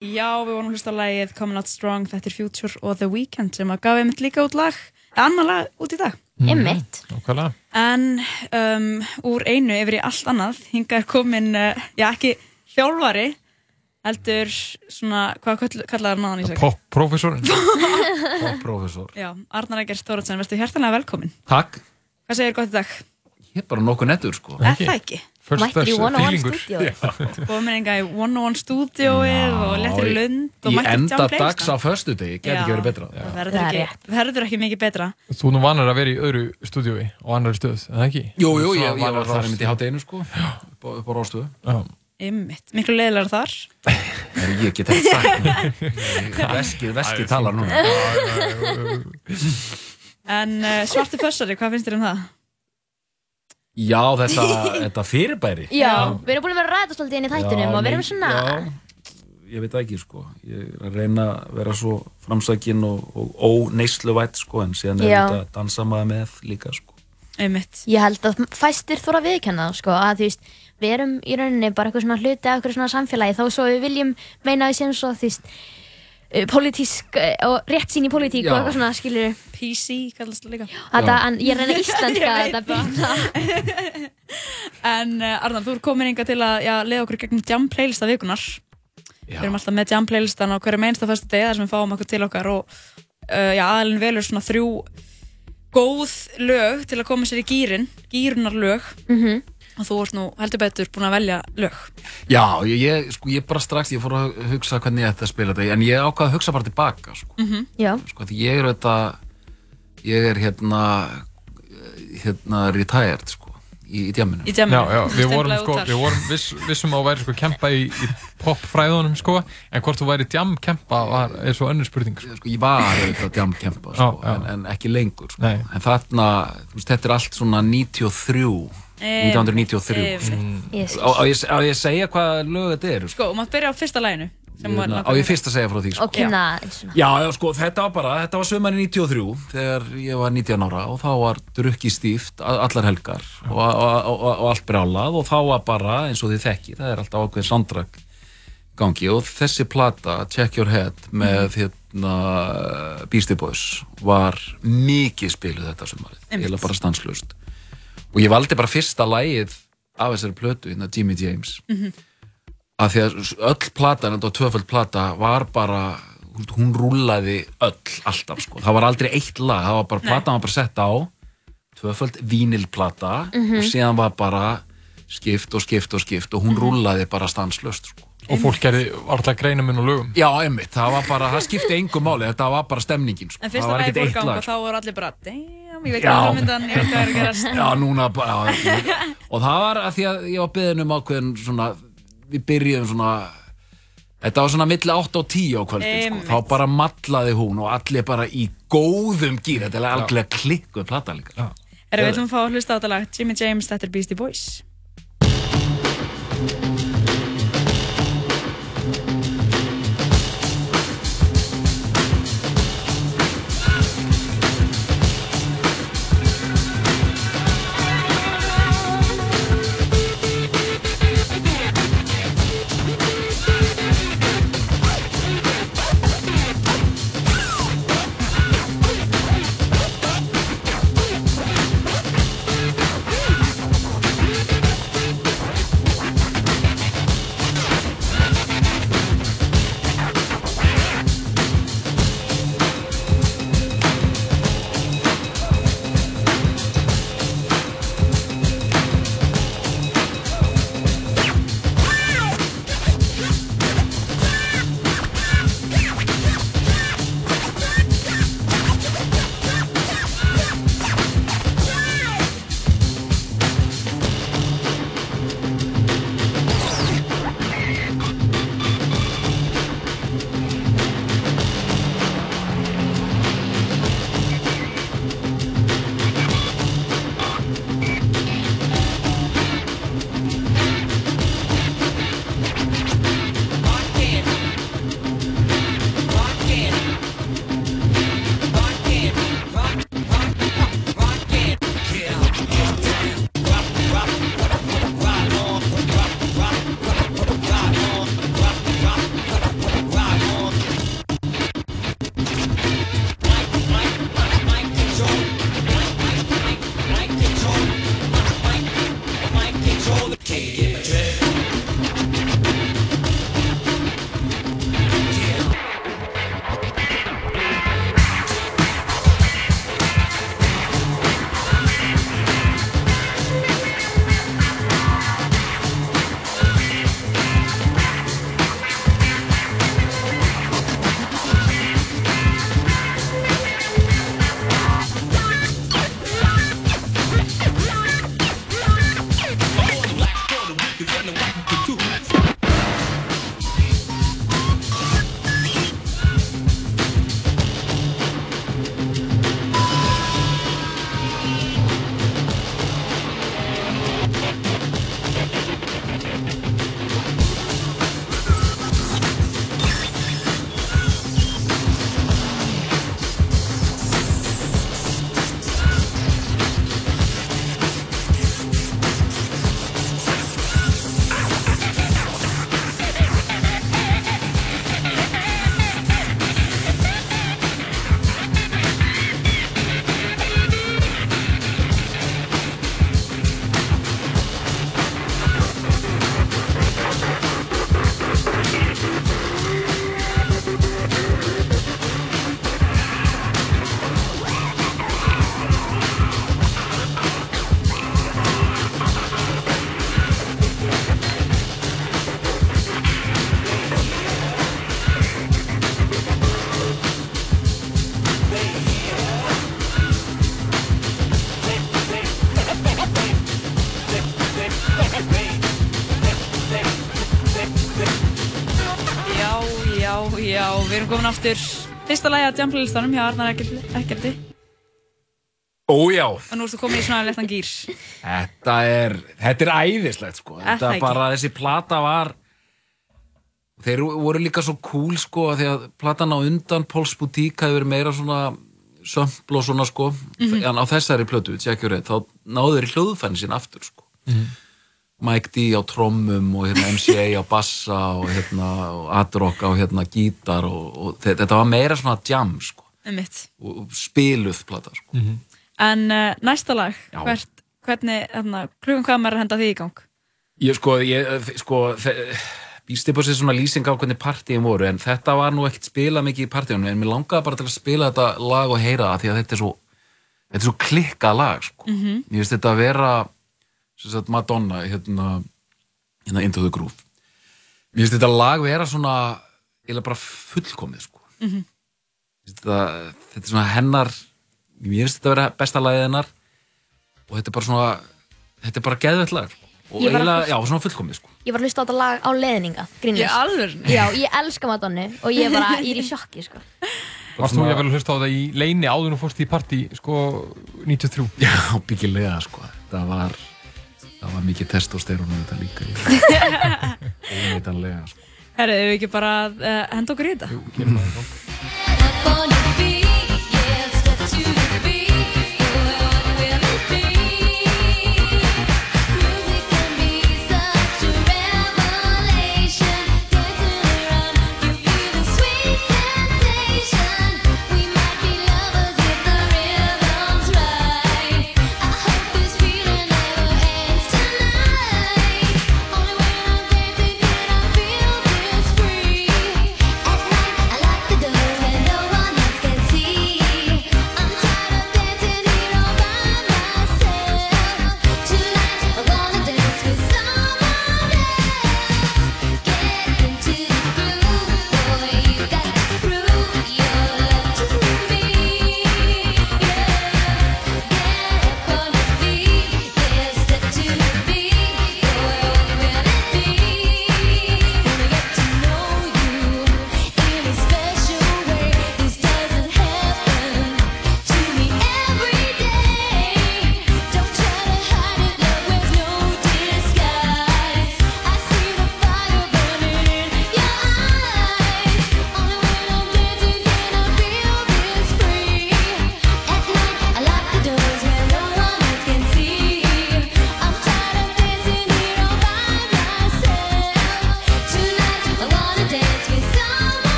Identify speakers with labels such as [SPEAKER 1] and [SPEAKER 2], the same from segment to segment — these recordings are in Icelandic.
[SPEAKER 1] Já, við vorum hlust á lagið Coming Out Strong, þetta er Future og The Weeknd sem að gaf einmitt líka út lag, annar lag út í dag.
[SPEAKER 2] Einmitt.
[SPEAKER 3] Nákvæmlega.
[SPEAKER 1] En um, úr einu yfir í allt annað, hinga er komin, uh, já ekki þjálfari, heldur svona, hvað kall- kallaði hann aðan í sig?
[SPEAKER 3] Pop-professorinn.
[SPEAKER 4] Pop-professor.
[SPEAKER 1] Já, Arnar Egert Þóratsen, verður hjertanlega velkomin.
[SPEAKER 4] Takk.
[SPEAKER 1] Hvað segir gott í dag?
[SPEAKER 4] Ég er bara nokkuð nettur sko.
[SPEAKER 1] Er það ekki?
[SPEAKER 3] First
[SPEAKER 2] Mættir í
[SPEAKER 3] person,
[SPEAKER 2] 101
[SPEAKER 3] feelingur.
[SPEAKER 2] stúdíóið.
[SPEAKER 1] Komin enga í One on One stúdíóið og lettir í lund
[SPEAKER 4] Í enda dags á
[SPEAKER 1] playlistan.
[SPEAKER 4] föstu degi, get
[SPEAKER 1] Já,
[SPEAKER 4] ekki verið betra.
[SPEAKER 1] Það verður
[SPEAKER 2] er
[SPEAKER 1] verður ekki mikið betra.
[SPEAKER 3] Þú nú vanar að vera í öðru stúdíói og annari stöð, er það ekki?
[SPEAKER 4] Jú, jú,
[SPEAKER 3] Svona
[SPEAKER 4] ég, ég var þar einmitt í hátteginu sko, upp á, upp á Róstöðu.
[SPEAKER 3] Já.
[SPEAKER 1] Ymmit, miklu leiðilegar þar.
[SPEAKER 4] En ég get ekki sagt. Veskið, veskið talar núna.
[SPEAKER 1] En uh, svartu fössari, hvað finnst þér um það?
[SPEAKER 4] Já, þetta, þetta fyrirbæri.
[SPEAKER 2] Já, við erum búin að vera að ræða svolítið inn í þættunum og við erum svona...
[SPEAKER 4] Já, ég veit ekki sko. Ég er að reyna að vera svo framsækin og, og óneysluvætt sko, en síðan er
[SPEAKER 2] Já.
[SPEAKER 4] þetta dansa maður með líka sko.
[SPEAKER 1] Ymmit.
[SPEAKER 2] Ég held að fæstir þóra að viðkenna það, sko, að þú veist, við erum í rauninni bara eitthvað svona hluti af eitthvað svona samfélagi, þó svo við viljum meina að við séum svo, þú veist, uh, pólitísk uh, og rétt sín í pólitík
[SPEAKER 4] Já.
[SPEAKER 2] og eitthvað svona, skilur
[SPEAKER 1] PC kallast það líka.
[SPEAKER 2] þetta, en ég reyna íslenska
[SPEAKER 1] Ég veit
[SPEAKER 2] þetta býna.
[SPEAKER 1] En uh, Arnar, þú er komin inga til að já, leiða okkur gegnum jam playlista vikunar. Við erum alltaf með jam playlistan á hverju meinsta fyrstu degi þar sem við fáum okkur til okkar og uh, já, aðalinn velur svona þrjú góð lög til að koma sér í gýrin, gýrunar lög
[SPEAKER 2] Mhm.
[SPEAKER 1] Og þú ert nú heldur betur búin að velja lög.
[SPEAKER 4] Já, ég, ég, sko, ég bara strax, ég fór að hugsa hvernig ég ætti að spila þetta, en ég ákvað að hugsa bara tilbaka, sko.
[SPEAKER 2] Já,
[SPEAKER 4] sko, því ég er þetta, ég er hérna, hérna retired, sko, í,
[SPEAKER 3] já, við vorum, sko, við vorum viss, vissum að væri sko kempa í, í popfræðunum sko, en hvort þú væri jam-kempa var, er svo önnur spurning sko.
[SPEAKER 4] Sko, ég var auðvitað djamkempa, sko. En, en ekki lengur, sko. En þarna, þú veist, þetta er allt svona 93,
[SPEAKER 1] Einmitt,
[SPEAKER 4] 1993.
[SPEAKER 1] einmitt.
[SPEAKER 2] ég
[SPEAKER 4] Á, ég, að segja hvað lög þetta eru, sko?
[SPEAKER 1] Og maður byrja á fyrsta læginu. sem var
[SPEAKER 4] Hérna, Á ég fyrst að segja frá því, sko?
[SPEAKER 2] og
[SPEAKER 4] Já, sko, þetta var bara, þetta var sömari 93 þegar ég var 19 ára og þá var drukki stíft allar helgar og, og, og, og allt brjálað og þá var bara, eins og þið þekki, það er alltaf ákveðin soundtrack í gangi og þessi plata, Check Your Head með hérna Beastie Boys var mikið spiluð þetta
[SPEAKER 1] Einmitt.
[SPEAKER 4] eða bara stanslust og ég valdi bara fyrsta lagið af þessari plötu, hérna Jimmy James. Að því að öll platan, þetta var tvöföld plata var bara, hún rúlaði öll, alltaf sko, það var aldrei eitt lag, það var bara, platan var bara sett á tvöföld vínilplata og síðan var bara skipt og skipt og skipt og hún rúlaði bara stanslöst sko.
[SPEAKER 3] Og fólk gerði alltaf greina minn og lögum
[SPEAKER 4] Já, einmitt, það var bara, það skipti engum máli, þetta var bara stemningin sko.
[SPEAKER 1] En
[SPEAKER 4] það
[SPEAKER 1] fyrsta
[SPEAKER 4] var
[SPEAKER 1] lagi
[SPEAKER 4] ekkert
[SPEAKER 1] fór
[SPEAKER 4] eitt
[SPEAKER 1] ganga þá voru allir bara Damn, ég veit
[SPEAKER 4] Já.
[SPEAKER 1] hvað framöndan, ég veit hvað er að gerast
[SPEAKER 4] Já, núna bara, já, og það var að því að ég var beðin um ákveðin svona, við byrjuðum svona, þetta var svona milli 8 og 10 á kvöldin, sko. Þá bara matlaði hún og allir bara í góðum gýr, þetta er algjörlega klikkuð plata líka. Já.
[SPEAKER 1] Erum við ætlum að fá að hlusta á þetta lag Jimmy James, þetta er Beastie Boys komin aftur fyrsta lagi að jamplilistanum hjá Arnar Ekkerti
[SPEAKER 4] Ójá,
[SPEAKER 1] og nú ertu komin í svona lettan gýr
[SPEAKER 4] þetta er, þetta er æðislegt sko. Þetta
[SPEAKER 1] ekki?
[SPEAKER 4] bara, þessi plata var, þeir voru líka svo cool sko, því að platan á undan Póls Boutique hafi verið meira svona sömpl og svona sko,
[SPEAKER 1] Mhm.
[SPEAKER 4] en á þessari plötu, Your Head, þá náðu þeir í hljóðfæni sín aftur sko. Mike D á trommum og hérna MCA á bassa og hérna og Adrock á hérna gítar og, og þe- þetta var meira svona jam sko, og, spiluð plata sko.
[SPEAKER 1] en uh, næsta lag, hvert, hvernig hérna, klukkan hvað maður að henda því í gang
[SPEAKER 4] Ég sko, ég, sko, upp á sér svona lýsing á hvernig partíum voru, en þetta var nú ekkert spilað mikið í partíunum, en mér langaði bara til að spila þetta lag og heyra það, því að þetta er svo, þetta er svo klikkað lag, sko. -hmm. Mér finnst þetta að vera, sagt, Madonna, hérna, hérna Into the Groove. Mér finnst þetta lag vera svona, eiginlega bara fullkomið, sko. Mm -hmm. þetta, þetta er svona hennar, mér finnst þetta að vera besta lagið hennar, og þetta er bara svona, þetta er bara geðvett lag, sko. Og eiginlega, já, svona fullkomið, sko.
[SPEAKER 3] Ég var að hlusta á þetta lag á leðninga,
[SPEAKER 1] Ég
[SPEAKER 3] grínlist.
[SPEAKER 1] alveg
[SPEAKER 3] Já, ég elska Madonna og ég er bara, ég er í sjokki, sko.
[SPEAKER 2] Varst þú ég vel að hlusta á það í leini áður og fórst í partí, sko, 93?
[SPEAKER 4] Já, byggilega sko það var, það var mikið testosterón þetta líka óneitanlega sko.
[SPEAKER 1] Herðu, við ekki bara að uh, henda okkur í þetta?
[SPEAKER 2] Jú, gerum það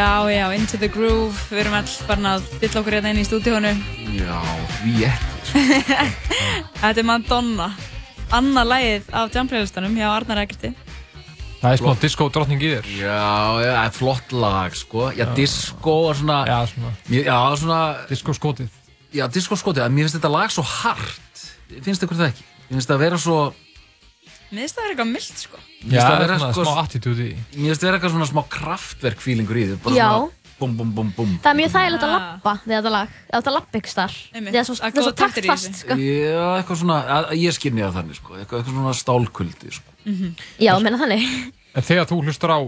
[SPEAKER 2] Já, já, Into the Groove, við erum all farin að dilla okkur hérna inn í stúdíónu.
[SPEAKER 4] Já, því ekki
[SPEAKER 1] Þetta er Madonna, annað lagið af Jam playlistanum hjá Arnar Egerti.
[SPEAKER 3] Það er smá disco drottning í þér.
[SPEAKER 4] Já, já, það er flott lag, sko. Já, disco og svona...
[SPEAKER 3] Já, svona
[SPEAKER 4] já, svona...
[SPEAKER 3] disco skotið.
[SPEAKER 4] Já, disco skotið, að mér finnst þetta lag svo hart. Finnst ykkur það ekki? Mér finnst það að vera svo...
[SPEAKER 1] Mér finnst það vera eitthvað mildt sko.
[SPEAKER 4] Mér
[SPEAKER 3] Já,
[SPEAKER 4] finnst það
[SPEAKER 3] er
[SPEAKER 4] vera sko...
[SPEAKER 3] smá attitúdi í.
[SPEAKER 4] Mér finnst það vera eitthvað svona smá kraftverk feelingur í því. bara
[SPEAKER 2] Já.
[SPEAKER 4] Svona, bum, bum, bum, bum.
[SPEAKER 2] Það er mjög þægilegt að
[SPEAKER 1] Ah.
[SPEAKER 2] lappa við þetta lag. Ef þetta lappa ykkur starf. Það er svo,
[SPEAKER 1] Að
[SPEAKER 2] svo
[SPEAKER 1] góða taktir í
[SPEAKER 2] taktfast, sko.
[SPEAKER 4] Já, eitthvað svona, að, ég skynni það þannig, sko. Eitthvað, eitthvað svona stálkuldi, sko.
[SPEAKER 2] Já, menna þannig.
[SPEAKER 3] En þegar þú hlustar á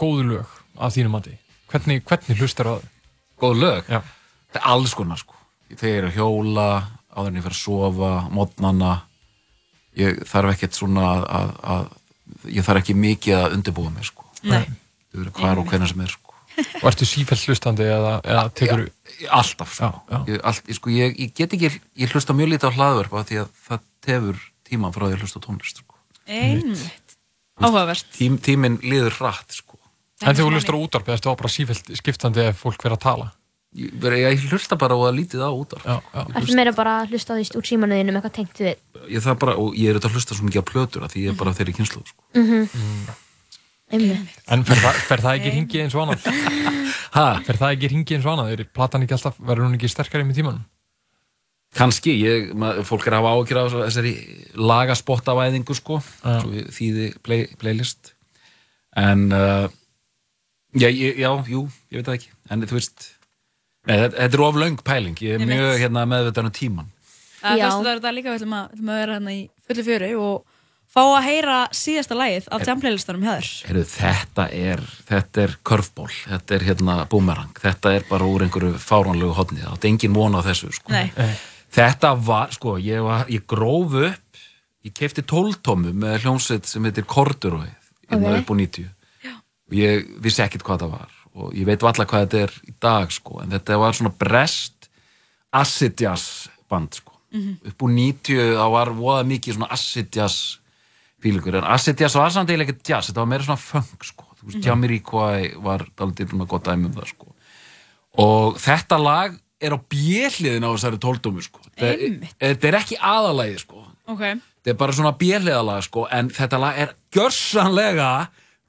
[SPEAKER 3] góðu lög af þínum mati, hvernig, hvernig hlustar á það?
[SPEAKER 4] Góð ég er þarf ekkert svona að, að, að ég þarf ekki mikið að undirbúa mig, sko. Eru hvar og hvenær sem er, sko.
[SPEAKER 3] Og ertu sífælt hlustandi eða, eða tekur þú...
[SPEAKER 4] Alltaf, sko.
[SPEAKER 3] Já, já.
[SPEAKER 4] Ég, allt, ég, sko ég, ég get ekki, ég hlusta mjög lítið á hlaðvörp af því að það tefur tíman frá því að hlusta tónlist, sko.
[SPEAKER 1] Einmitt. Áhugavert.
[SPEAKER 4] Tím, tíminn líður hratt, sko.
[SPEAKER 3] En þegar þú hlustar á útvarpið, ertu á bara sífælt skiptandi ef fólk verður að tala?
[SPEAKER 4] Ég, ég hlusta bara á að lítið á útvarp.
[SPEAKER 3] Já, já.
[SPEAKER 2] Ertu meira bara að hlusta á því úr símanuðinu með eitthvað tengt við.
[SPEAKER 4] Ég, það bara, og ég er auðvitað að hlusta svo mikið á plötur af því ég er bara þeirri kynslu, sko.
[SPEAKER 2] Einmitt.
[SPEAKER 3] En fer, það- fer það ekki hringið eins og annað?
[SPEAKER 4] Ha,
[SPEAKER 3] Fer það ekki hringið eins og annað? Er platan ekki alltaf, verður hún ekki sterkari með tímanum?
[SPEAKER 4] kannski, ég, mað, fólk er að hafa af svo- þessari lagaspottavæðingu, sko, við þýði play, playlist. En, uh, já, ég, já, jú, ég veit það ekki. En þú veist, þetta, þetta er of löng pæling, ég er mjög hérna, meðvitaðan um tíman.
[SPEAKER 1] Það
[SPEAKER 2] Já.
[SPEAKER 1] er þetta líka, við ætlum að, við ætlum að vera hérna í fullu fjöru og fá að heyra síðasta lagið af jamplaylistanum hjá þér.
[SPEAKER 4] Heyrðu, þetta er, þetta er curveball, þetta er hérna boomerang, þetta er bara úr einhverju fáránlegu hodni, það átti engin von á þessu, sko.
[SPEAKER 1] Nei.
[SPEAKER 4] Þetta var, sko, ég, var, ég gróf upp, ég kefti tóltómu með hljómsveit sem heitir Corduroy, hérna
[SPEAKER 2] Ok.
[SPEAKER 4] upp á 90. Og ég vissi ekkert hvað það var og ég veit valla hvað þetta er í dag, sko, en þetta var svona brest acid jazz band, sko. Upp á 90 þá var voða mikið svona acid jazz fílingur, en acid jazz var samt eiginlega ekkert jazz, þetta var meira svona funk, sko. Þú veist, Jamiroquai var daldið svona gott dæmi um það, sko. Og þetta lag er á bjelliðin á þessari tóltómu, sko. Þetta er- ekki aðalagið, sko.
[SPEAKER 1] Ok.
[SPEAKER 4] Þetta er bara svona bjelliðalag, sko, en þetta lag er gjörsanlega,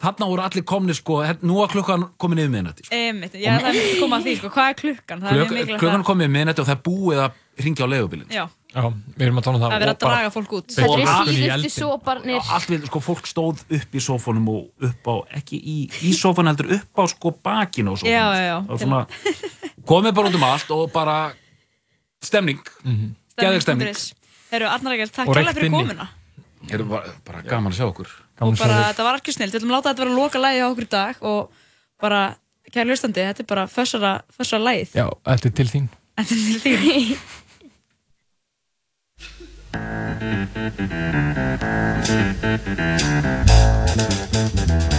[SPEAKER 4] þarna voru allir komni, sko, her- nú var klukkan komin yfir minnati, sko.
[SPEAKER 1] Einmitt. Já, það er mikið að koma að því, sko. Hvað er klukkan? Það er mjög
[SPEAKER 4] Klukkan, komin yfir minnati og það er búið að ringja á leigubilin.
[SPEAKER 1] Já,
[SPEAKER 3] Já, við erum að tala um það.
[SPEAKER 1] það er að draga fólk út.
[SPEAKER 3] Og
[SPEAKER 2] er síðustu
[SPEAKER 3] eldinn.
[SPEAKER 2] soparnir.
[SPEAKER 4] Allt við, sko, fólk stóð upp í sófónum og upp á, ekki í, í sófan heldur, upp á, sko, bakinu á sófónum.
[SPEAKER 1] Já, já, já.
[SPEAKER 4] Og svona, komið bara út um allt og bara stemning, mm geðveik stemning.
[SPEAKER 1] Komuna.
[SPEAKER 4] Er bara, bara gaman að sjá okkur.
[SPEAKER 3] Gaman
[SPEAKER 1] Og bara, þetta var ekki snill. Við ætlum að láta þetta vera loka lagið á okkur í dag og bara, kæra hlustandi, þetta er bara fössara, fössara lagið.
[SPEAKER 3] Já, þetta er til þín.
[SPEAKER 1] Þetta er til þín.
[SPEAKER 5] Thank